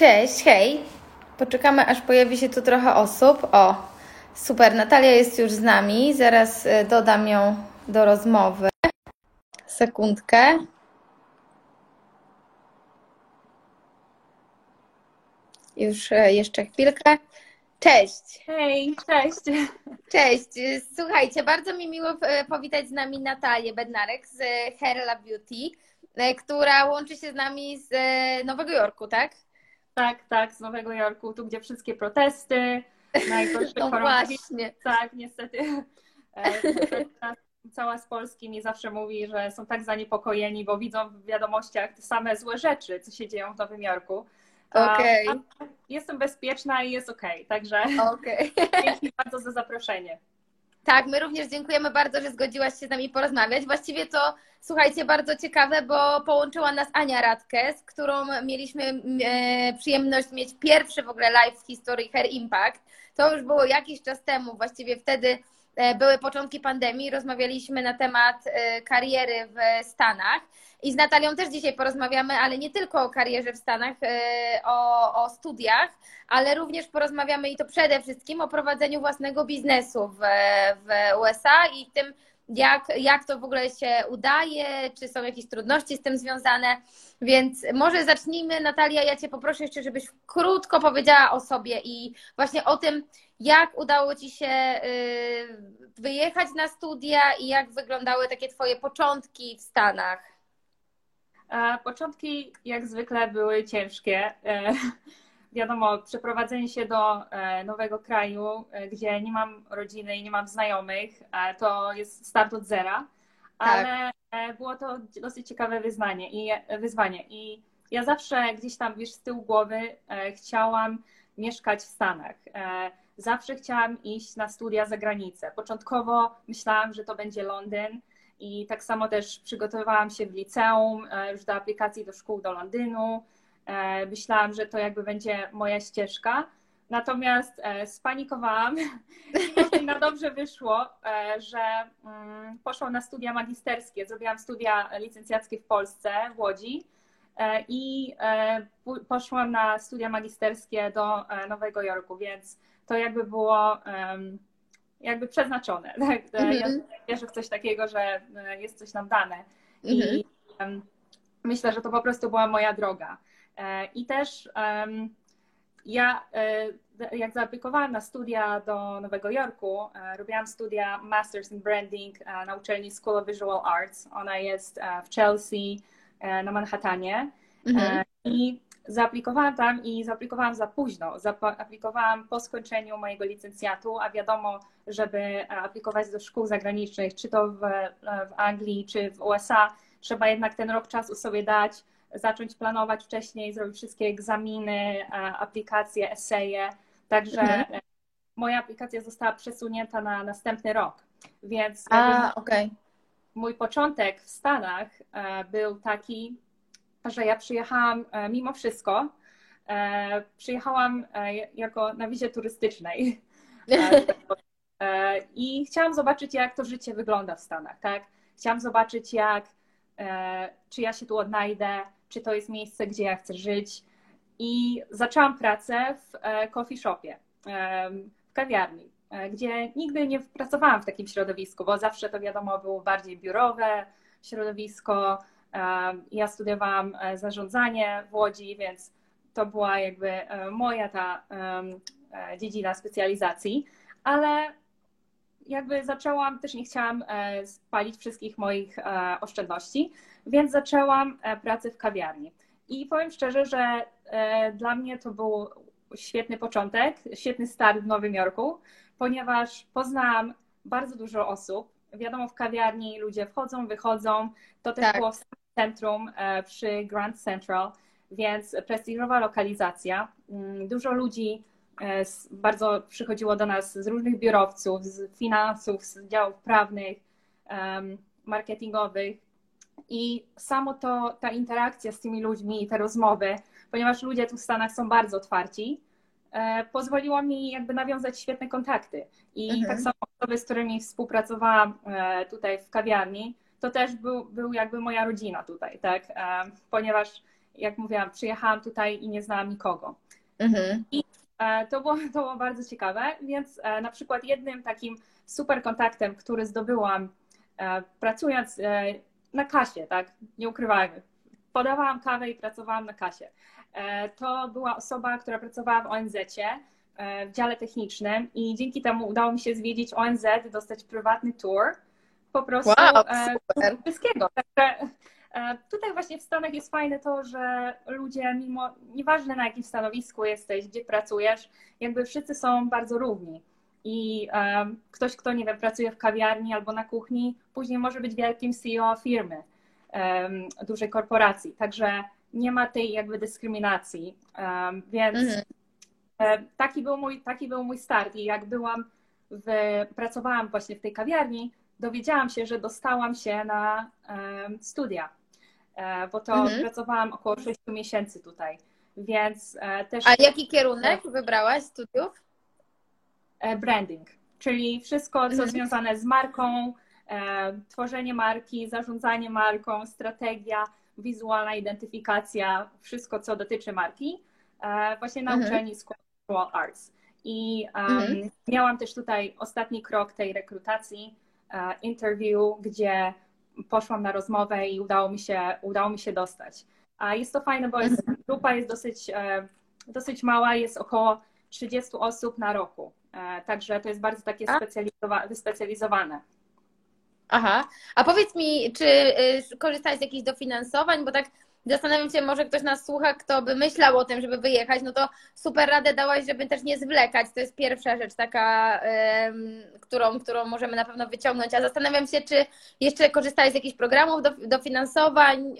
Cześć, hej. Poczekamy, aż pojawi się tu trochę osób. O, super. Natalia jest już z nami. Zaraz e, dodam ją do rozmowy. Sekundkę. Już e, jeszcze chwilkę. Cześć. Hej, cześć. Cześć. Słuchajcie, bardzo mi miło e, powitać z nami Natalię Bednarek z Herla Beauty, która łączy się z nami z Nowego Jorku, tak? Tak, tak, z Nowego Jorku, tu gdzie wszystkie protesty, najgorsze No właśnie. Tak, niestety. E, Cała z Polski mi zawsze mówi, że są tak zaniepokojeni, bo widzą w wiadomościach te same złe rzeczy, co się dzieją w Nowym Jorku. Okej. a Jestem bezpieczna i jest okej, także Okej. dzięki bardzo za zaproszenie. Tak, my również dziękujemy bardzo, że zgodziłaś się z nami porozmawiać. Właściwie to, słuchajcie, bardzo ciekawe, bo połączyła nas Ania Radke, z którą mieliśmy e, przyjemność mieć pierwszy w ogóle live w historii Hair Impact. To już było jakiś czas temu, właściwie wtedy były początki pandemii, rozmawialiśmy na temat e, kariery w Stanach. I z Natalią też dzisiaj porozmawiamy, ale nie tylko o karierze w Stanach, e, o, o studiach, ale również porozmawiamy i to przede wszystkim o prowadzeniu własnego biznesu w, w USA i tym, jak, jak to w ogóle się udaje, czy są jakieś trudności z tym związane. Więc może zacznijmy, Natalia, ja Cię poproszę jeszcze, żebyś krótko powiedziała o sobie i właśnie o tym, jak udało Ci się y, wyjechać na studia i jak wyglądały takie Twoje początki w Stanach. Początki jak zwykle były ciężkie. E, Wiadomo, przeprowadzenie się do e, nowego kraju, e, gdzie nie mam rodziny i nie mam znajomych, to jest start od zera, ale e, było to dosyć ciekawe wyznanie i wyzwanie. I ja zawsze gdzieś tam, wiesz, z tyłu głowy chciałam mieszkać w Stanach. Zawsze chciałam iść na studia za granicę. Początkowo myślałam, że to będzie Londyn, i tak samo też przygotowywałam się w liceum e, już do aplikacji do szkół do Londynu. E, Myślałam, że to jakby będzie moja ścieżka. Natomiast e, spanikowałam i na dobrze wyszło, że mm, poszłam na studia magisterskie. Zrobiłam studia licencjackie w Polsce, w Łodzi i poszłam na studia magisterskie do Nowego Jorku, więc to jakby było jakby przeznaczone. Tak? Ja Mhm. wierzę w coś takiego, że e, jest coś nam dane. Mhm. I em, myślę, że to po prostu była moja droga. E, I też ja, e, jak zaaplikowałam na studia do Nowego Jorku, robiłam studia Masters in Branding na uczelni School of Visual Arts. Ona jest w Chelsea, na Manhattanie. Mhm. I zaaplikowałam tam i zaaplikowałam za późno. Zaaplikowałam po skończeniu mojego licencjatu, a wiadomo, żeby aplikować do szkół zagranicznych, czy to w, w Anglii, czy w USA, trzeba jednak ten rok czasu sobie dać, zacząć planować wcześniej, zrobić wszystkie egzaminy, aplikacje, eseje. Także Mhm. moja aplikacja została przesunięta na następny rok. Więc A, okej. mój początek w Stanach e, był taki, że ja przyjechałam e, mimo wszystko, e, przyjechałam e, jako na wizie turystycznej. I chciałam zobaczyć, jak to życie wygląda w Stanach, tak? Chciałam zobaczyć, jak, czy ja się tu odnajdę, czy to jest miejsce, gdzie ja chcę żyć. I zaczęłam pracę w coffee shopie, w kawiarni, gdzie nigdy nie pracowałam w takim środowisku, bo zawsze to wiadomo było bardziej biurowe środowisko. Ja studiowałam e, zarządzanie w Łodzi, więc to była jakby e, moja ta e, dziedzina specjalizacji, ale jakby zaczęłam, też nie chciałam spalić wszystkich moich oszczędności, więc zaczęłam pracę w kawiarni. I powiem szczerze, że dla mnie to był świetny początek, świetny start w Nowym Jorku, ponieważ poznałam bardzo dużo osób. Wiadomo, w kawiarni ludzie wchodzą, wychodzą. To też Tak. było centrum e, przy Grand Central, więc prestiżowa lokalizacja. Mm, Dużo ludzi e, bardzo przychodziło do nas z różnych biurowców, z finansów, z działów prawnych, marketingowych. I samo to, ta interakcja z tymi ludźmi i te rozmowy, ponieważ ludzie tu w Stanach są bardzo otwarci, e, pozwoliło mi jakby nawiązać świetne kontakty. I Mhm. tak samo osoby, z którymi współpracowałam tutaj w kawiarni, to też był, był jakby moja rodzina tutaj, tak? E, Ponieważ jak mówiłam, przyjechałam tutaj i nie znałam nikogo. Mhm. I to było, to było bardzo ciekawe, więc na przykład jednym takim super kontaktem, który zdobyłam pracując na kasie, tak, nie ukrywajmy, podawałam kawę i pracowałam na kasie. To była osoba, która pracowała w ONZ-cie, w dziale technicznym i dzięki temu udało mi się zwiedzić ONZ, dostać prywatny tour po prostu wow, wszystkiego. Także E, tutaj właśnie w Stanach jest fajne to, że ludzie, mimo nieważne na jakim stanowisku jesteś, gdzie pracujesz, jakby wszyscy są bardzo równi. I um, ktoś, kto nie wiem, pracuje w kawiarni albo na kuchni, później może być wielkim CEO firmy, dużej korporacji. Także nie ma tej jakby dyskryminacji. Więc mhm. E, taki, był mój, taki był mój start. I jak byłam, w, pracowałam właśnie w tej kawiarni, dowiedziałam się, że dostałam się na studia E, bo to mhm. pracowałam około 6 miesięcy tutaj, więc e, też... A jaki kierunek wybrałaś studiów? E, branding, czyli wszystko, co mhm. związane z marką, tworzenie marki, zarządzanie marką, strategia, wizualna identyfikacja, wszystko, co dotyczy marki, właśnie na mhm. uczelni School Arts. I um, miałam też tutaj ostatni krok tej rekrutacji, interview, gdzie poszłam na rozmowę i udało mi się, udało mi się dostać. A jest to fajne, bo jest, mhm. grupa jest dosyć, e, dosyć mała, jest około 30 osób na roku. E, także to jest bardzo takie wyspecjalizowane. Aha. A powiedz mi, czy korzystałeś z jakichś dofinansowań? Bo tak Zastanawiam się, może ktoś nas słucha, kto by myślał o tym, żeby wyjechać, no to super radę dałaś, żeby też nie zwlekać. To jest pierwsza rzecz taka, którą, którą możemy na pewno wyciągnąć. A zastanawiam się, czy jeszcze korzystałeś z jakichś programów do, dofinansowań,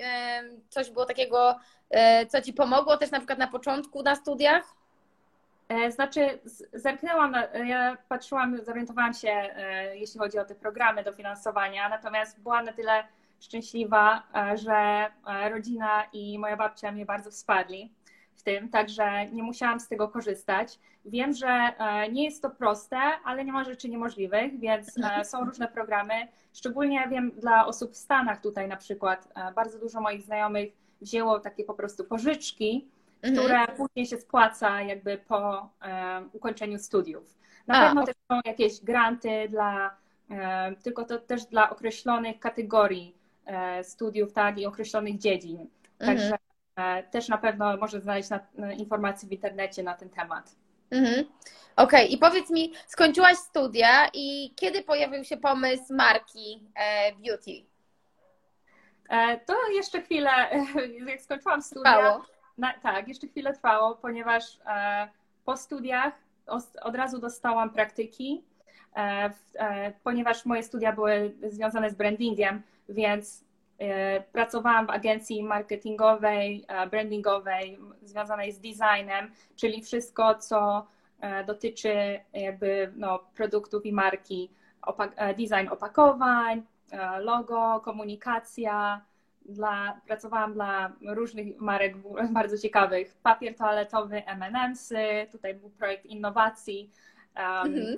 coś było takiego, e, co Ci pomogło też na przykład na początku na studiach? E, znaczy, zerknęłam, ja patrzyłam, zorientowałam się, e, jeśli chodzi o te programy dofinansowania, natomiast byłam na tyle szczęśliwa, e, że e, rodzina i moja babcia mnie bardzo wsparli w tym, także nie musiałam z tego korzystać. Wiem, że e, nie jest to proste, ale nie ma rzeczy niemożliwych, więc są różne programy. Szczególnie wiem dla osób w Stanach tutaj na przykład, bardzo dużo moich znajomych wzięło takie po prostu pożyczki, mhm. które później się spłaca jakby po ukończeniu studiów. Na pewno też są jakieś granty dla, tylko to też dla określonych kategorii studiów, tak, i określonych dziedzin. Także mhm. też na pewno może znaleźć na, informacje w internecie na ten temat. Mhm. Okej, okay. i powiedz mi, skończyłaś studia i kiedy pojawił się pomysł marki e, Beauty? E, to jeszcze chwilę, jak skończyłam studia. Trwało. Na, tak, jeszcze chwilę trwało, ponieważ e, po studiach od razu dostałam praktyki, e, e, ponieważ moje studia były związane z brandingiem, więc e, pracowałam w agencji marketingowej, e, brandingowej, związanej z designem, czyli wszystko, co e, dotyczy jakby no, produktów i marki, design opakowań, logo, komunikacja. Dla, pracowałam dla różnych marek bardzo ciekawych. Papier toaletowy, M&M'sy, tutaj był projekt innowacji, um, mhm.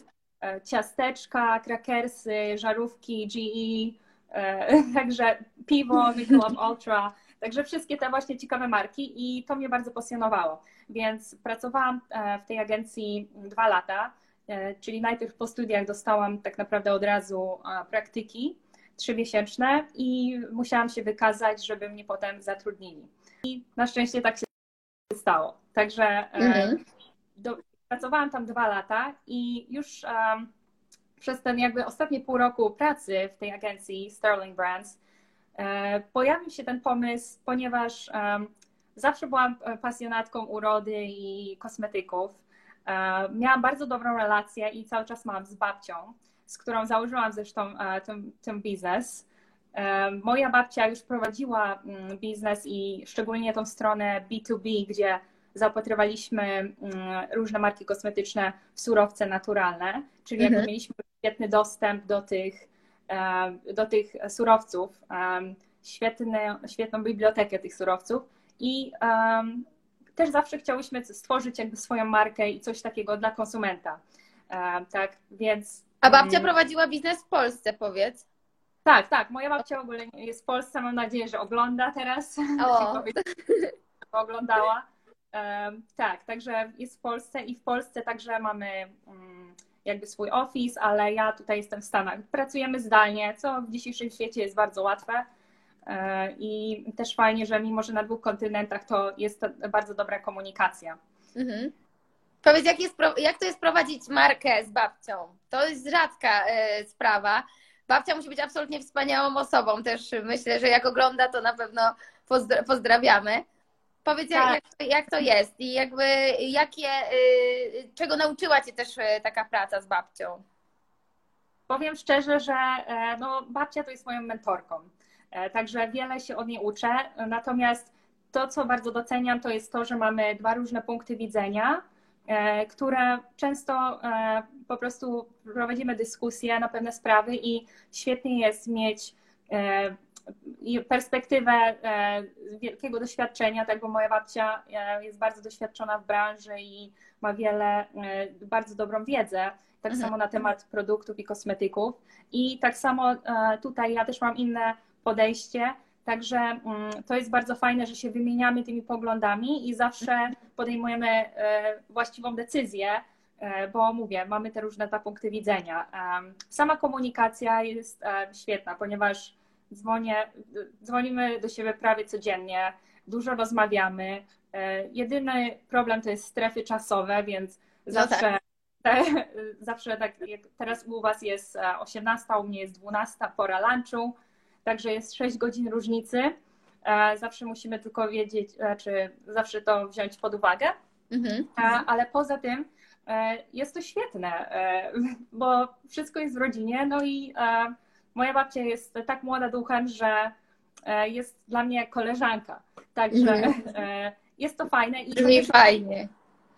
ciasteczka, krakersy, żarówki GE, także piwo, Michelob Ultra, także wszystkie te właśnie ciekawe marki i to mnie bardzo pasjonowało. Więc pracowałam e, w tej agencji dwa lata, e, czyli najpierw po studiach dostałam tak naprawdę od razu praktyki trzymiesięczne i musiałam się wykazać, żeby mnie potem zatrudnili. I na szczęście tak się stało. Także mhm. do, pracowałam tam dwa lata i już um, przez ten jakby ostatnie pół roku pracy w tej agencji Sterling Brands e, pojawił się ten pomysł, ponieważ zawsze byłam e, pasjonatką urody i kosmetyków. E, miałam bardzo dobrą relację i cały czas mam z babcią, z którą założyłam zresztą ten, ten biznes. Moja babcia już prowadziła mm, biznes i szczególnie tą stronę B2B, gdzie zaopatrywaliśmy mm, różne marki kosmetyczne w surowce naturalne, czyli mhm. mieliśmy świetny dostęp do tych, e, do tych surowców, świetny, świetną bibliotekę tych surowców i um, też zawsze chciałyśmy stworzyć jakby swoją markę i coś takiego dla konsumenta. Um, tak, więc. A babcia um, prowadziła biznes w Polsce, powiedz. Tak, tak. Moja babcia w ogóle jest w Polsce. Mam nadzieję, że ogląda teraz. O. oglądała. Tak, także jest w Polsce i w Polsce także mamy mm, jakby swój office, ale ja tutaj jestem w Stanach. Pracujemy zdalnie, co w dzisiejszym świecie jest bardzo łatwe. E, I też fajnie, że mimo, że na dwóch kontynentach to jest bardzo dobra komunikacja. Mhm. Powiedz, jak, jest, jak to jest prowadzić markę z babcią? To jest rzadka e, sprawa. Babcia musi być absolutnie wspaniałą osobą. Też myślę, że jak ogląda, to na pewno pozdrawiamy. Powiedz, tak. jak, jak, to jest i jakby jakie, y, czego nauczyła Cię też y, taka praca z babcią? Powiem szczerze, że e, no, babcia to jest moją mentorką, e, także wiele się od niej uczę. Natomiast to, co bardzo doceniam, to jest to, że mamy dwa różne punkty widzenia, e, które często po prostu prowadzimy dyskusje na pewne sprawy i świetnie jest mieć perspektywę e, wielkiego doświadczenia, tak bo moja babcia e, jest bardzo doświadczona w branży i ma wiele, e, bardzo dobrą wiedzę, tak mhm. samo na temat produktów i kosmetyków. I tak samo tutaj ja też mam inne podejście, także mm, to jest bardzo fajne, że się wymieniamy tymi poglądami i zawsze podejmujemy właściwą decyzję, bo mówię, mamy te różne dwa punkty widzenia. Sama komunikacja jest świetna, ponieważ dzwonię, dzwonimy do siebie prawie codziennie, dużo rozmawiamy. E, jedyny problem to jest strefy czasowe, więc no zawsze, tak. te, zawsze tak jak teraz u Was jest 18, e, u mnie jest 12, pora lunchu, także jest 6 godzin różnicy. E, zawsze musimy tylko wiedzieć, czy zawsze to wziąć pod uwagę. Mhm. Ale poza tym jest to świetne, bo wszystko jest w rodzinie, no i moja babcia jest tak młoda duchem, że e, jest dla mnie koleżanka. Także mm. jest to fajne. I Brzmi fajnie.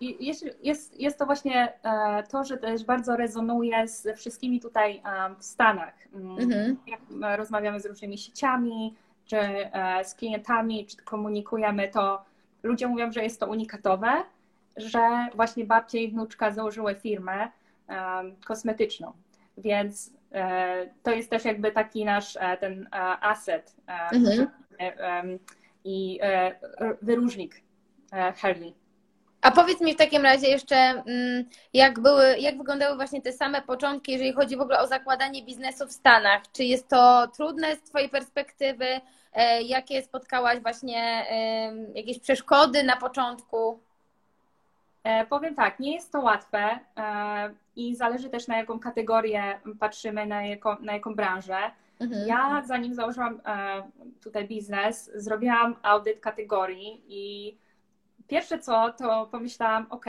I jest, jest, jest to właśnie e, to, że też bardzo rezonuje z wszystkimi tutaj w Stanach. Mm. Jak rozmawiamy z różnymi sieciami, czy z klientami, czy komunikujemy, to ludzie mówią, że jest to unikatowe, że właśnie babcia i wnuczka założyły firmę kosmetyczną. Więc to jest też jakby taki nasz e, ten e, asset mhm. i wyróżnik Harley. A powiedz mi w takim razie jeszcze, mm, jak, były, jak wyglądały właśnie te same początki, jeżeli chodzi w ogóle o zakładanie biznesu w Stanach? Czy jest to trudne z Twojej perspektywy? Jakie spotkałaś właśnie jakieś przeszkody na początku? Powiem tak, nie jest to łatwe i zależy też na jaką kategorię patrzymy, na jaką, na jaką branżę. Mhm. Ja zanim założyłam e, tutaj biznes, zrobiłam audyt kategorii i pierwsze co, to pomyślałam, ok,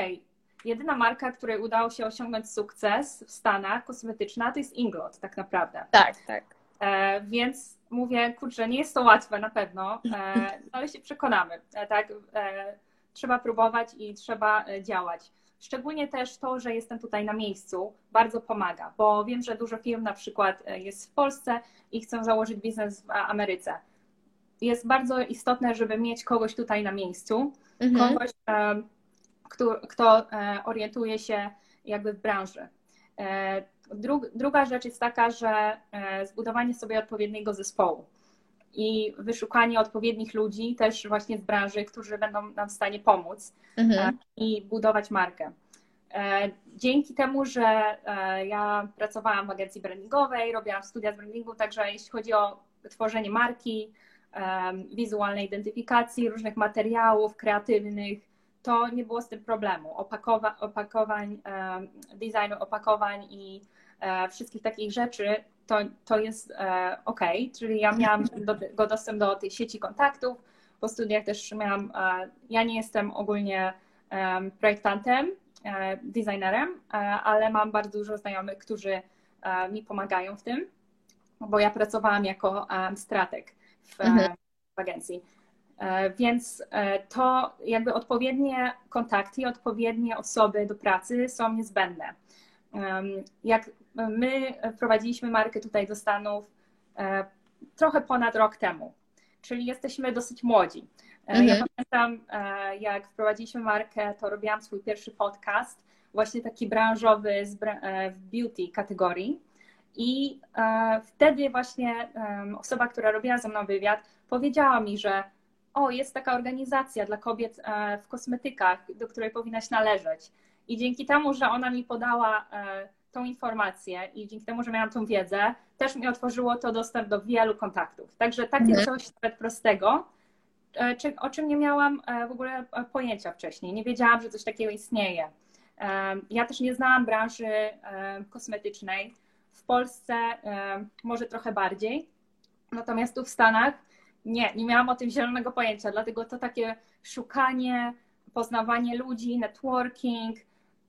jedyna marka, której udało się osiągnąć sukces w Stanach, kosmetyczna, to jest Inglot tak naprawdę. Tak, tak. E, więc mówię, kurczę, nie jest to łatwe na pewno, e, ale się przekonamy. E, tak, e, trzeba próbować i trzeba e, działać. Szczególnie też to, że jestem tutaj na miejscu, bardzo pomaga, bo wiem, że dużo firm na przykład e, jest w Polsce i chcą założyć biznes w Ameryce. Jest bardzo istotne, żeby mieć kogoś tutaj na miejscu, mhm. kogoś, e, kto, kto e, orientuje się jakby w branży. Druga rzecz jest taka, że zbudowanie sobie odpowiedniego zespołu i wyszukanie odpowiednich ludzi też właśnie z branży, którzy będą nam w stanie pomóc mhm. E, i budować markę. E, dzięki temu, że e, ja pracowałam w agencji brandingowej, robiłam studia z brandingu, także jeśli chodzi o tworzenie marki, wizualnej identyfikacji, różnych materiałów kreatywnych, to nie było z tym problemu. Opakowa opakowań, designu opakowań i wszystkich takich rzeczy to, to jest e, ok, czyli ja miałam do tego dostęp do tej sieci kontaktów. Po studiach też miałam, e, ja nie jestem ogólnie e, projektantem, designerem, ale mam bardzo dużo znajomych, którzy mi pomagają w tym, bo ja pracowałam jako strateg w, mhm. w agencji. Więc to jakby odpowiednie kontakty i odpowiednie osoby do pracy są niezbędne. Jak my wprowadziliśmy markę tutaj do Stanów e, trochę ponad rok temu, czyli jesteśmy dosyć młodzi. E, mhm. Ja pamiętam, e, jak wprowadziliśmy markę, to robiłam swój pierwszy podcast, właśnie taki branżowy w beauty kategorii. I wtedy właśnie osoba, która robiła ze mną wywiad, powiedziała mi, że o, jest taka organizacja dla kobiet w kosmetykach, do której powinnaś należeć. I dzięki temu, że ona mi podała tą informację i dzięki temu, że miałam tą wiedzę, też mi otworzyło to dostęp do wielu kontaktów. Także takie mhm. coś nawet prostego, e, o czym nie miałam w ogóle pojęcia wcześniej. Nie wiedziałam, że coś takiego istnieje. Ja też nie znałam branży kosmetycznej. W Polsce może trochę bardziej, natomiast tu w Stanach nie, nie miałam o tym zielonego pojęcia, dlatego to takie szukanie, poznawanie ludzi, networking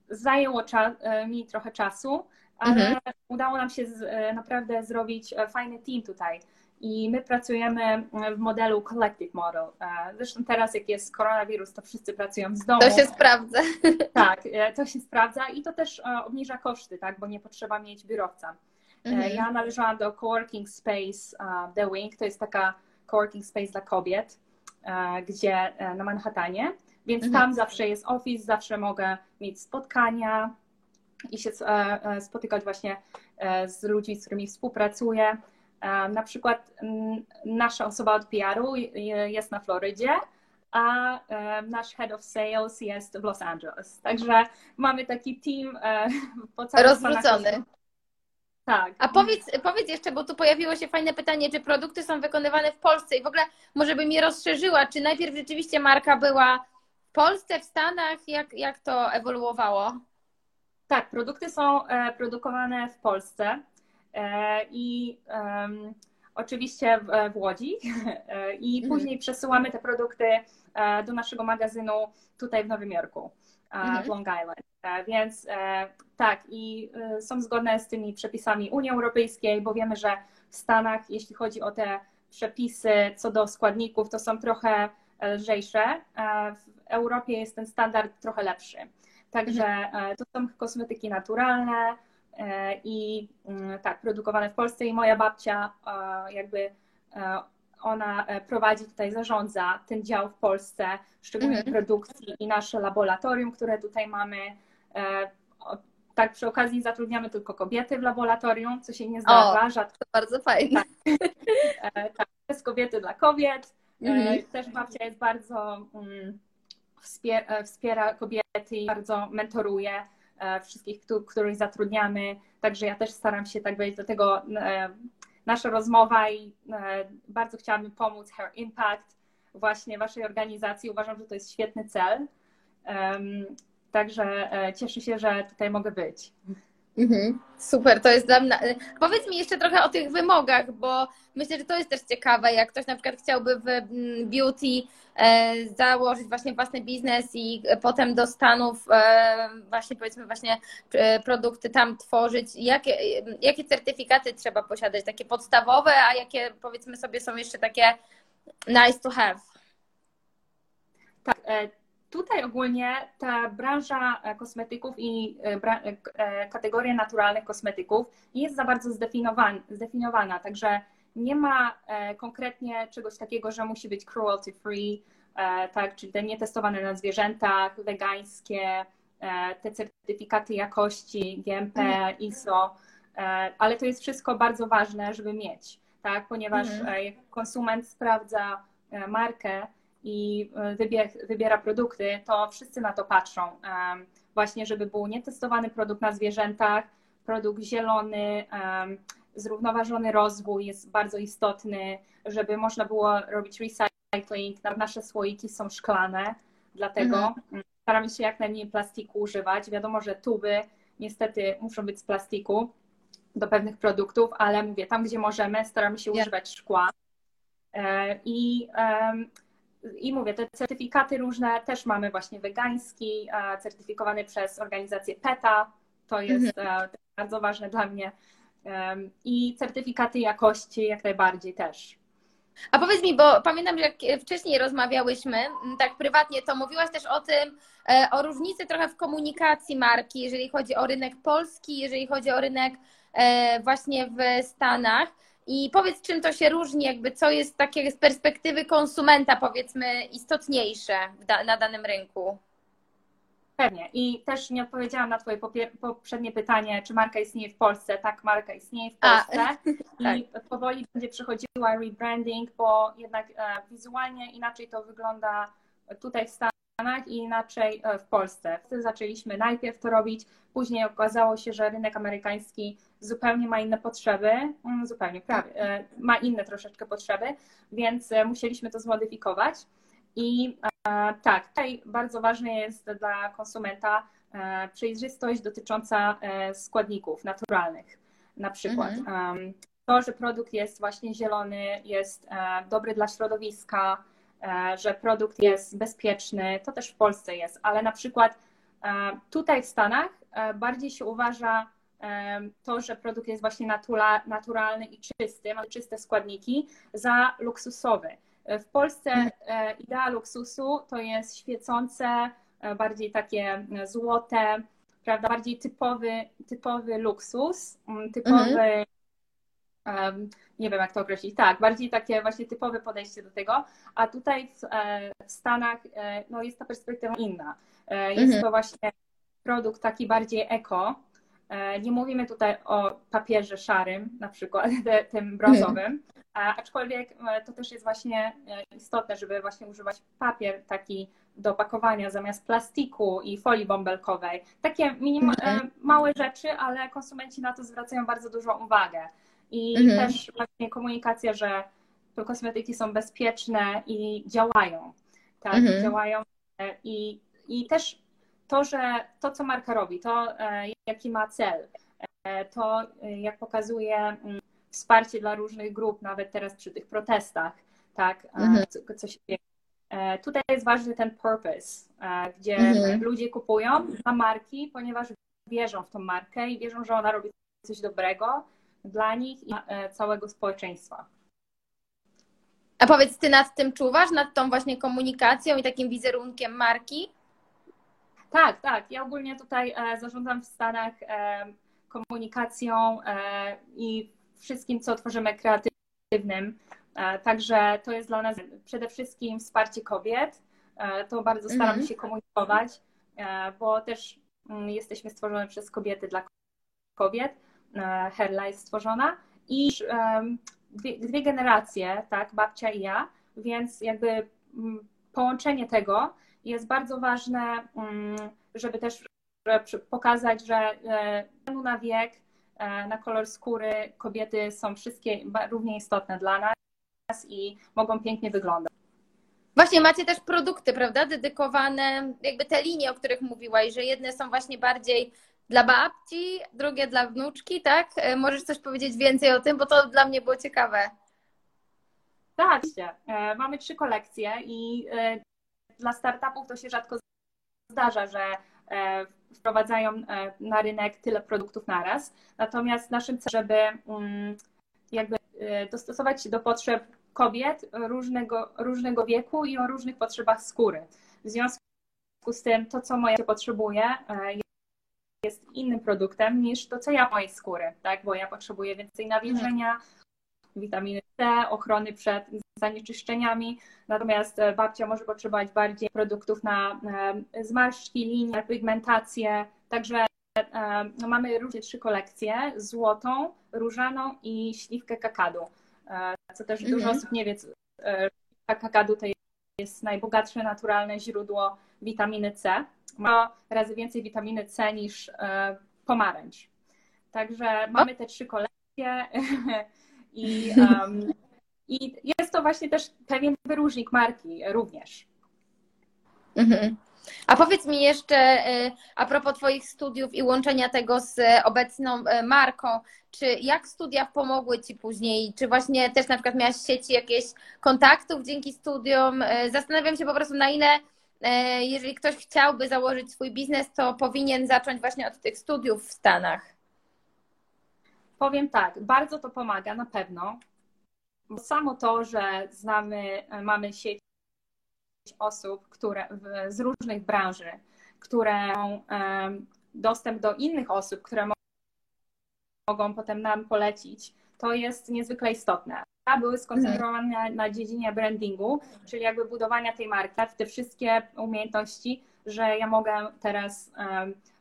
zajęło e, mi trochę czasu, ale mhm. udało nam się z, e, naprawdę zrobić e, fajny team tutaj. I my pracujemy w modelu collective model. Zresztą teraz, jak jest koronawirus, to wszyscy pracują z domu. To się sprawdza. Tak, to się sprawdza i to też obniża koszty, tak, bo nie potrzeba mieć biurowca. Mhm. Ja należałam do coworking space The Wing, to jest taka coworking space dla kobiet, gdzie na Manhattanie, więc mhm. tam zawsze jest office, zawsze mogę mieć spotkania i się e, spotykać właśnie z ludźmi, z którymi współpracuję. Na przykład nasza osoba od PR-u jest na Florydzie, a nasz head of sales jest w Los Angeles. Także mamy taki team po całym Rozwrócony. Tak. A powiedz, powiedz jeszcze, bo tu pojawiło się fajne pytanie, czy produkty są wykonywane w Polsce i w ogóle może bym je rozszerzyła, czy najpierw rzeczywiście marka była Polsce, w Stanach, jak, jak to ewoluowało? Tak, produkty są e, produkowane w Polsce e, i um, oczywiście w, w Łodzi e, i mhm. później przesyłamy te produkty do naszego magazynu tutaj w Nowym Jorku, mhm. w Long Island. Więc tak, i są zgodne z tymi przepisami Unii Europejskiej, bo wiemy, że w Stanach, jeśli chodzi o te przepisy co do składników, to są trochę e, lżejsze. Europie jest ten standard trochę lepszy. Także mhm. e, to są kosmetyki naturalne e, i mm, tak, produkowane w Polsce i moja babcia jakby ona prowadzi tutaj, zarządza ten dział w Polsce, szczególnie mhm. produkcji i nasze laboratorium, które tutaj mamy tak, przy okazji zatrudniamy tylko kobiety w laboratorium, co się nie zdarza. O, rzadko. To bardzo fajne. Tak, e, tak, jest kobiety dla kobiet. E, mhm. Też babcia jest bardzo mm, wspiera, e, wspiera kobiety i bardzo mentoruje wszystkich, których zatrudniamy. Także ja też staram się tak wejść do tego nasza rozmowa i bardzo chciałabym pomóc Her Impact, właśnie waszej organizacji. Uważam, że to jest świetny cel. Także e, cieszę się, że tutaj mogę być. Mhm. Super, to jest dla mnie. E, powiedz mi jeszcze trochę o tych wymogach, bo myślę, że to jest też ciekawe, jak ktoś na przykład chciałby w mm, beauty e, założyć właśnie własny biznes i potem do Stanów właśnie powiedzmy właśnie produkty tam tworzyć. Jakie, jakie certyfikaty trzeba posiadać? Takie podstawowe, a jakie powiedzmy sobie są jeszcze takie nice to have? Tak, Tutaj ogólnie ta branża e, kosmetyków i e, e, kategoria naturalnych kosmetyków nie jest za bardzo zdefiniowana, także nie ma konkretnie czegoś takiego, że musi być cruelty free, tak, czyli te nietestowane na zwierzętach, wegańskie, te certyfikaty jakości GMP, mhm. ISO, ale to jest wszystko bardzo ważne, żeby mieć, tak, ponieważ mhm. konsument sprawdza markę, i e, wybiera produkty, to wszyscy na to patrzą. Właśnie, żeby był nietestowany produkt na zwierzętach, produkt zielony, zrównoważony rozwój jest bardzo istotny, żeby można było robić recycling. Nasze słoiki są szklane, dlatego mhm. staramy się jak najmniej plastiku używać. Wiadomo, że tuby niestety muszą być z plastiku do pewnych produktów, ale mówię, tam gdzie możemy, staramy się używać szkła. E, I i mówię, te certyfikaty różne też mamy właśnie wegański, certyfikowany przez organizację PETA, to jest mhm. bardzo ważne dla mnie. I certyfikaty jakości jak najbardziej też. A powiedz mi, bo pamiętam, że jak wcześniej rozmawiałyśmy, tak prywatnie, to mówiłaś też o tym, e, o różnicy trochę w komunikacji marki, jeżeli chodzi o rynek polski, jeżeli chodzi o rynek e, właśnie w Stanach. I powiedz, czym to się różni, jakby co jest takie z perspektywy konsumenta, powiedzmy, istotniejsze na danym rynku. Pewnie. I też nie odpowiedziałam na Twoje poprzednie pytanie, czy marka istnieje w Polsce. Tak, marka istnieje w Polsce A, i tak. powoli będzie przechodziła rebranding, bo jednak e, wizualnie inaczej to wygląda tutaj w Stanach i inaczej e, w Polsce. Wtedy zaczęliśmy najpierw to robić, później okazało się, że rynek amerykański zupełnie ma inne potrzeby, mm, zupełnie prawie, e, ma inne troszeczkę potrzeby, więc musieliśmy to zmodyfikować. I e, tak, tutaj bardzo ważne jest dla konsumenta e, przejrzystość dotycząca e, składników naturalnych. Na przykład mhm. to, że produkt jest właśnie zielony, jest dobry dla środowiska, że produkt jest bezpieczny, to też w Polsce jest, ale na przykład tutaj w Stanach bardziej się uważa to, że produkt jest właśnie naturalny i czysty, ma czyste składniki, za luksusowy. W Polsce mhm. e, idea luksusu to jest świecące, e, bardziej takie e, złote, prawda, bardziej typowy, typowy luksus, typowy, mhm. Nie wiem jak to określić, tak, bardziej takie właśnie typowe podejście do tego, a tutaj w, w Stanach no, jest ta perspektywa inna. Jest mhm. to właśnie produkt taki bardziej eko, nie mówimy tutaj o papierze szarym, na przykład tym brązowym, aczkolwiek e, to też jest właśnie e, istotne, żeby właśnie używać papier taki do pakowania zamiast plastiku i folii bąbelkowej. Takie minim, e, małe rzeczy, ale konsumenci na to zwracają bardzo dużą uwagę. I mhm. też właśnie komunikacja, że te kosmetyki są bezpieczne i działają. Tak, mhm. działają. I, I też to, że to, co marka robi, to jaki ma cel, to jak pokazuje mm, wsparcie dla różnych grup, nawet teraz przy tych protestach, tak, mhm. co, co się dzieje. E, tutaj jest ważny ten purpose, e, gdzie mhm. ludzie kupują na marki, ponieważ wierzą w tą markę i wierzą, że ona robi coś dobrego dla nich i e, całego społeczeństwa. A powiedz, ty nad tym czuwasz, nad tą właśnie komunikacją i takim wizerunkiem marki? Tak, tak. Ja ogólnie tutaj zarządzam w Stanach komunikacją i wszystkim, co tworzymy kreatywnym. E, także to jest dla nas przede wszystkim wsparcie kobiet. E, to bardzo staramy mhm. się komunikować, e, bo też mm, jesteśmy stworzone przez kobiety dla kobiet. Herla jest stworzona i dwie, dwie generacje, tak, babcia i ja, więc jakby połączenie tego jest bardzo ważne, mm, żeby też pokazać, że na wiek E, na kolor skóry kobiety są wszystkie równie istotne dla nas i mogą pięknie wyglądać. Właśnie macie też produkty, prawda, dedykowane, jakby te linie, o których mówiłaś, że jedne są właśnie bardziej dla babci, drugie dla wnuczki, tak? E, możesz coś powiedzieć więcej o tym, bo to dla mnie było ciekawe. Tak, e, mamy trzy kolekcje i dla startupów to się rzadko zdarza, że wprowadzają e, na rynek tyle produktów naraz. Natomiast naszym celem, żeby mm, jakby e, dostosować się do potrzeb kobiet różnego, różnego wieku i o różnych potrzebach skóry. W związku z tym to, co moja potrzebuje, e, jest innym produktem niż to, co ja mojej skóry, tak? Bo ja potrzebuję więcej nawilżenia, witaminy C, ochrony przed zanieczyszczeniami, natomiast e, babcia może potrzebować bardziej produktów na e, zmarszczki, linie, pigmentację, także e, no, mamy różne trzy kolekcje, złotą, różaną i śliwkę kakadu, co też mhm. dużo osób nie wie, kakadu to jest najbogatsze naturalne źródło witaminy C, ma razy więcej witaminy C niż pomarańcz. Także mamy te trzy kolekcje i um, i jest to właśnie też pewien wyróżnik marki również. Mhm. A powiedz mi jeszcze y, a propos Twoich studiów i łączenia tego z obecną y, marką, czy jak studia pomogły Ci później? Czy właśnie też na przykład miałaś sieci jakieś kontaktów dzięki studiom? Zastanawiam się po prostu na ile, jeżeli ktoś chciałby założyć swój biznes, to powinien zacząć właśnie od tych studiów w Stanach. Powiem tak, bardzo to pomaga na pewno. Bo samo to, że znamy, mamy sieć osób, które z różnych branży, które mają dostęp do innych osób, które mogą potem nam polecić, to jest niezwykle istotne. Były skoncentrowane na dziedzinie brandingu, czyli jakby budowania tej marki, te wszystkie umiejętności że ja mogę teraz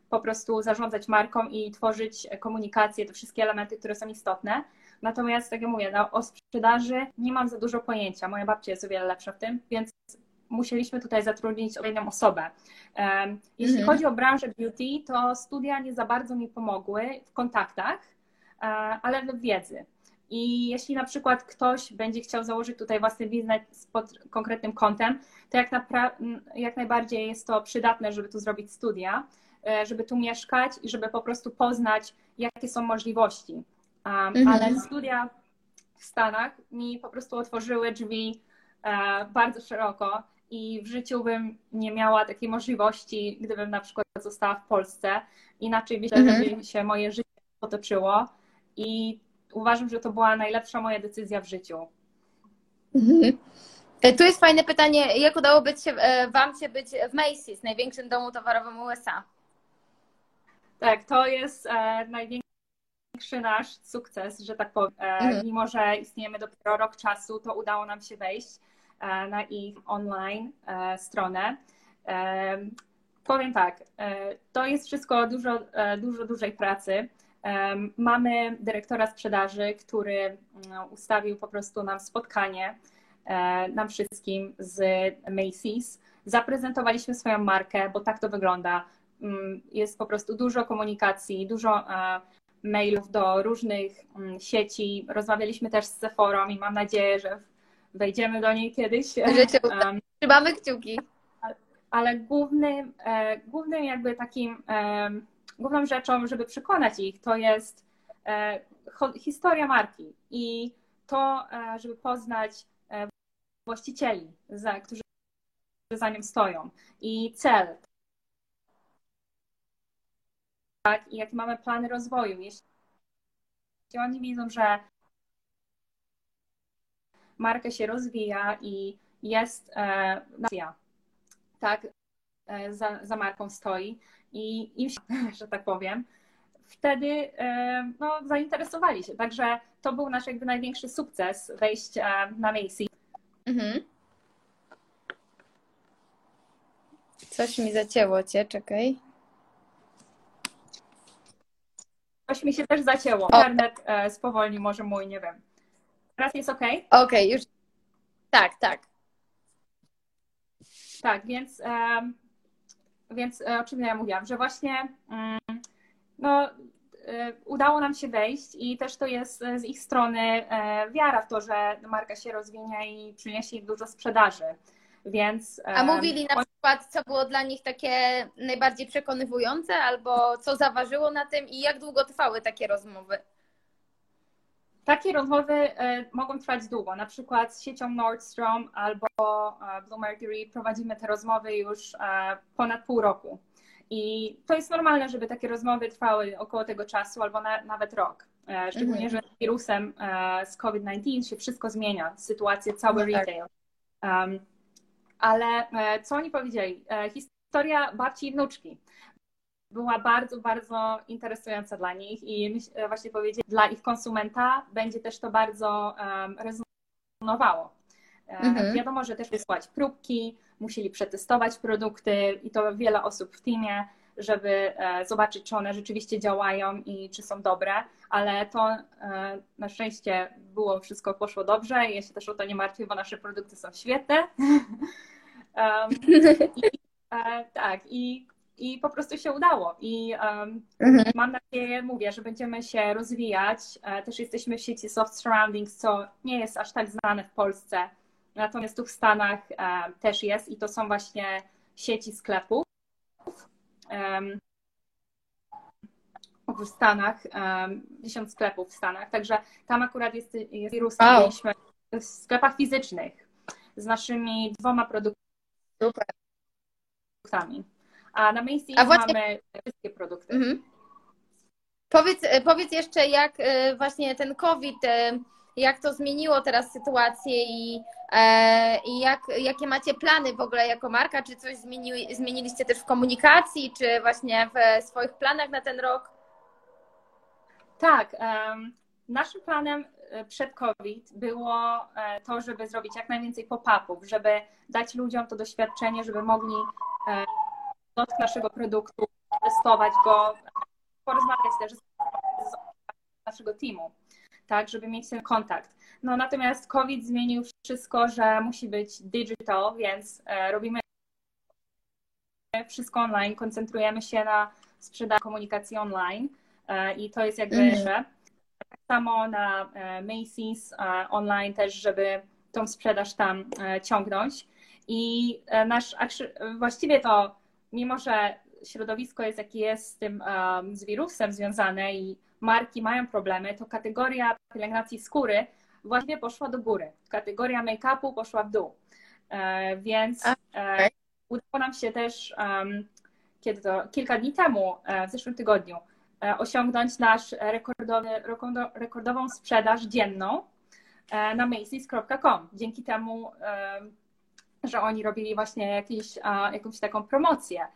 po prostu zarządzać marką i tworzyć komunikację, te wszystkie elementy, które są istotne. Natomiast, tak jak mówię, no, o sprzedaży nie mam za dużo pojęcia. Moja babcia jest o wiele lepsza w tym, więc musieliśmy tutaj zatrudnić kolejną osobę. Jeśli mhm. chodzi o branżę beauty, to studia nie za bardzo mi pomogły w kontaktach, e, ale w wiedzy. I jeśli na przykład ktoś będzie chciał założyć tutaj własny biznes pod konkretnym kątem, to jak, jak najbardziej jest to przydatne, żeby tu zrobić studia, e, żeby tu mieszkać i żeby po prostu poznać, jakie są możliwości. Um, mhm. Ale studia w Stanach mi po prostu otworzyły drzwi e, bardzo szeroko i w życiu bym nie miała takiej możliwości, gdybym na przykład została w Polsce. Inaczej myślę, mhm. by się moje życie potoczyło i uważam, że to była najlepsza moja decyzja w życiu. Mhm. E, tu jest fajne pytanie, jak udało być się, e, Wam się być w Macy's, największym domu towarowym USA? Tak, to jest e, największy nasz sukces, że tak powiem. E, mhm. Mimo, że istniejemy dopiero rok czasu, to udało nam się wejść e, na ich online e, stronę. Powiem tak, to jest wszystko dużo, dużo dużej pracy. Mamy dyrektora sprzedaży, który mm, ustawił po prostu nam spotkanie, e, nam wszystkim z Macy's. Zaprezentowaliśmy swoją markę, bo tak to wygląda. Mm, jest po prostu dużo komunikacji, dużo e, mailów do różnych mm, sieci. Rozmawialiśmy też z Sephorą i mam nadzieję, że wejdziemy do niej kiedyś. Trzymamy kciuki. Ale głównym, e, głównym jakby takim główną rzeczą, żeby przekonać ich, to jest e, historia marki i to, e, żeby poznać e, właścicieli, którzy za nią stoją i cel. Tak, i jakie mamy plany rozwoju. Jeśli oni widzą, że marka się rozwija i jest nacja, tak, za, za marką stoi, i im się, że tak powiem, wtedy e, no, zainteresowali się. Także to był nasz jakby największy sukces wejść e, na Macy. Mhm. Coś mi zacięło cię, czekaj. Coś mi się też zacięło. Internet e, spowolni może mój, nie wiem. Teraz jest ok? Okej, okay, już. Tak, tak. Tak, więc więc e, o czym ja mówiłam, że właśnie mm, no, e, udało nam się wejść i też to jest z ich strony e, wiara w to, że marka się rozwinie i przyniesie ich dużo sprzedaży. Więc, A mówili na przykład, co było dla nich takie najbardziej przekonywujące, albo co zaważyło na tym i jak długo trwały takie rozmowy? Takie rozmowy e, mogą trwać długo. Na przykład z siecią Nordstrom albo e, Blue Mercury prowadzimy te rozmowy już e, ponad pół roku. I to jest normalne, żeby takie rozmowy trwały około tego czasu albo na, nawet rok. Szczególnie, mhm. że z wirusem z COVID-19 się wszystko zmienia, sytuacja, cały no tak. retail. Um, ale co oni powiedzieli? Historia babci i wnuczki była bardzo, bardzo interesująca dla nich i e, właśnie powiedzieć, dla ich konsumenta będzie też to bardzo um, rezonowało. E, mhm. Wiadomo, że też wysłać próbki, musieli przetestować produkty i to wiele osób w teamie, żeby e, zobaczyć, czy one rzeczywiście działają i czy są dobre, ale to na szczęście było, wszystko poszło dobrze i ja się też o to nie martwię, bo nasze produkty są świetne. um, i, tak, i i po prostu się udało. I um, mhm. mam nadzieję, mówię, że będziemy się rozwijać. E, też jesteśmy w sieci Soft Surroundings, co nie jest aż tak znane w Polsce. Natomiast tu w Stanach um, też jest i to są właśnie sieci sklepów. Um, w Stanach, um, 10 sklepów w Stanach, także tam akurat jest, jest wirus, wow. mieliśmy w sklepach fizycznych z naszymi dwoma produktami. Super a na Macy's właśnie... mamy wszystkie produkty. Mhm. Powiedz, e, powiedz jeszcze, jak e, właśnie ten COVID, e, jak to zmieniło teraz sytuację i, i jak, jakie macie plany w ogóle jako marka? Czy coś zmieni, zmieniliście też w komunikacji, czy właśnie w swoich planach na ten rok? Tak. Naszym planem przed COVID było to, żeby zrobić jak najwięcej pop-upów, żeby dać ludziom to doświadczenie, żeby mogli naszego produktu, testować go, porozmawiać też z naszego teamu, tak, żeby mieć ten kontakt. No natomiast COVID zmienił wszystko, że musi być digital, więc e, robimy wszystko online, koncentrujemy się na sprzedaży komunikacji online e, i to jest jakby, mm. że tak samo na e, Macy's online też, żeby tą sprzedaż tam ciągnąć. I nasz, właściwie to, mimo że środowisko jest jakie jest z tym, z wirusem związane i marki mają problemy, to kategoria pielęgnacji skóry właściwie poszła do góry. Kategoria make-upu poszła w dół. E, więc e, udało nam się też kiedy to, kilka dni temu, e, w zeszłym tygodniu, osiągnąć nasz rekordowy, rekordową sprzedaż dzienną na Macy's.com. Dzięki temu, że oni robili właśnie jakieś, jakąś taką promocję.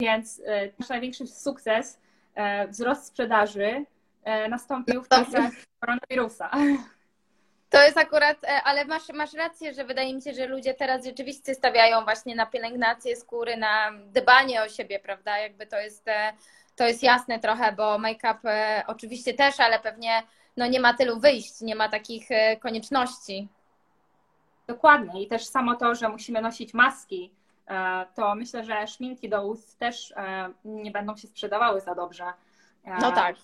Więc nasz największy sukces, wzrost sprzedaży nastąpił w czasach koronawirusa. To jest akurat, e, ale masz, masz rację, że wydaje mi się, że ludzie teraz rzeczywiście stawiają właśnie na pielęgnację skóry, na dbanie o siebie, prawda? Jakby to jest, e, to jest jasne trochę, bo make-up e, oczywiście też, ale pewnie no nie ma tylu wyjść, nie ma takich konieczności. Dokładnie i też samo to, że musimy nosić maski, to myślę, że szminki do ust też nie będą się sprzedawały za dobrze. No tak.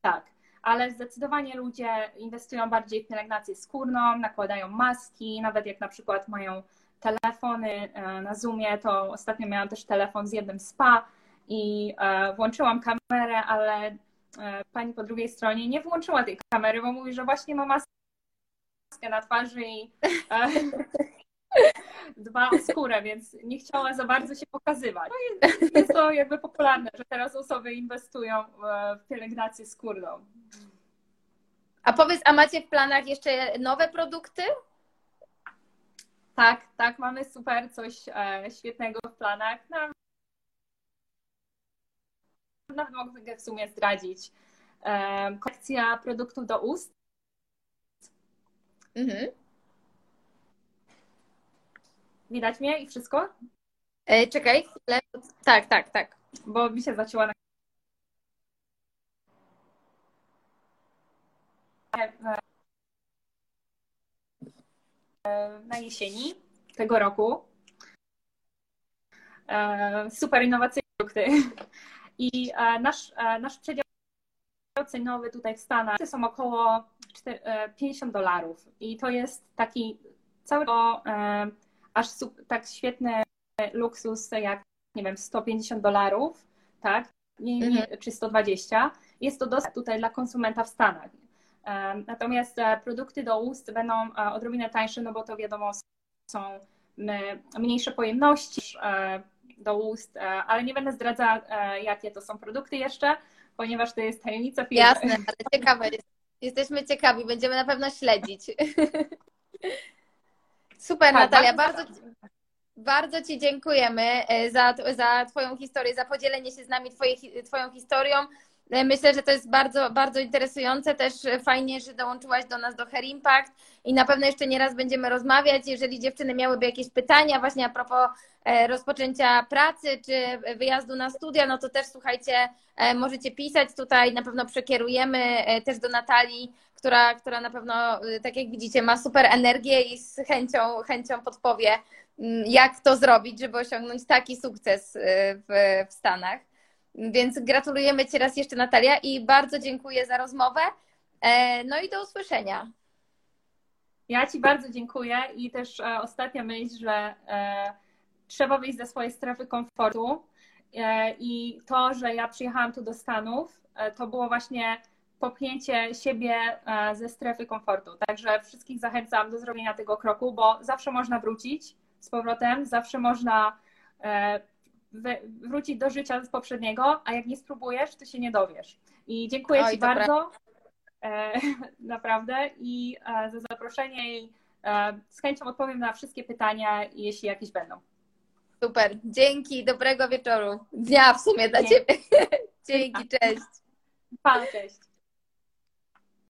Tak ale zdecydowanie ludzie inwestują bardziej w pielęgnację skórną, nakładają maski, nawet jak na przykład mają telefony e, na Zoomie, to ostatnio miałam też telefon z jednym spa i e, włączyłam kamerę, ale e, pani po drugiej stronie nie włączyła tej kamery, bo mówi, że właśnie ma maskę na twarzy i dba o skórę, więc nie chciała za bardzo się pokazywać. No jest to jakby popularne, że teraz osoby inwestują w pielęgnację skórną. A powiedz, a macie w planach jeszcze nowe produkty? Tak, tak, mamy super coś e, świetnego w planach. No, nawet mogę w sumie zdradzić. E, kolekcja produktów do ust. Mhm. Widać mnie i wszystko? E, czekaj, chwilę. Tak, tak, tak. Bo mi się zacięła na na jesieni tego roku. E, super innowacyjne produkty. I e, nasz, e, nasz przedział cenowy tutaj w Stanach to są około 50 dolarów. I to jest taki cały aż tak świetny luksus jak, nie wiem, 150 dolarów, tak? Nie, mhm. czy 120. Jest to dosyć tutaj dla konsumenta w Stanach. Natomiast e, produkty do ust będą e, odrobinę tańsze, no bo to wiadomo, są mniejsze pojemności e, do ust, ale nie będę zdradzać, jakie to są produkty jeszcze, ponieważ to jest tajemnica firmy. Jasne, ale ciekawe jest. Jesteśmy ciekawi, będziemy na pewno śledzić. Super, tak, Natalia, bardzo, bardzo Ci dziękujemy za, za Twoją historię, za podzielenie się z nami twoje, Twoją historią. E, myślę, że to jest bardzo, bardzo interesujące. Też fajnie, że dołączyłaś do nas do Hair Impact i na pewno jeszcze nie raz będziemy rozmawiać. Jeżeli dziewczyny miałyby jakieś pytania właśnie a propos e, rozpoczęcia pracy czy wyjazdu na studia, no to też słuchajcie, e, możecie pisać tutaj, na pewno przekierujemy też do Natalii, która, która na pewno, tak jak widzicie, ma super energię i z chęcią, chęcią podpowie, mm, jak to zrobić, żeby osiągnąć taki sukces w, w Stanach. Więc gratulujemy Ci raz jeszcze, Natalia, i bardzo dziękuję za rozmowę. E, no i do usłyszenia. Ja Ci bardzo dziękuję i też e, ostatnia myśl, że e, trzeba wyjść ze swojej strefy komfortu i to, że ja przyjechałam tu do Stanów, to było właśnie popchnięcie siebie ze strefy komfortu. Także wszystkich zachęcam do zrobienia tego kroku, bo zawsze można wrócić z powrotem, zawsze można wrócić do życia z poprzedniego, a jak nie spróbujesz, to się nie dowiesz. I dziękuję Oj, Ci bardzo. E, naprawdę i e, za zaproszenie i e, z chęcią odpowiem na wszystkie pytania, jeśli jakieś będą. Super, dzięki, dobrego wieczoru. Dnia w sumie dla Dzięki. Ciebie. Dzięki, cześć. Pan, cześć.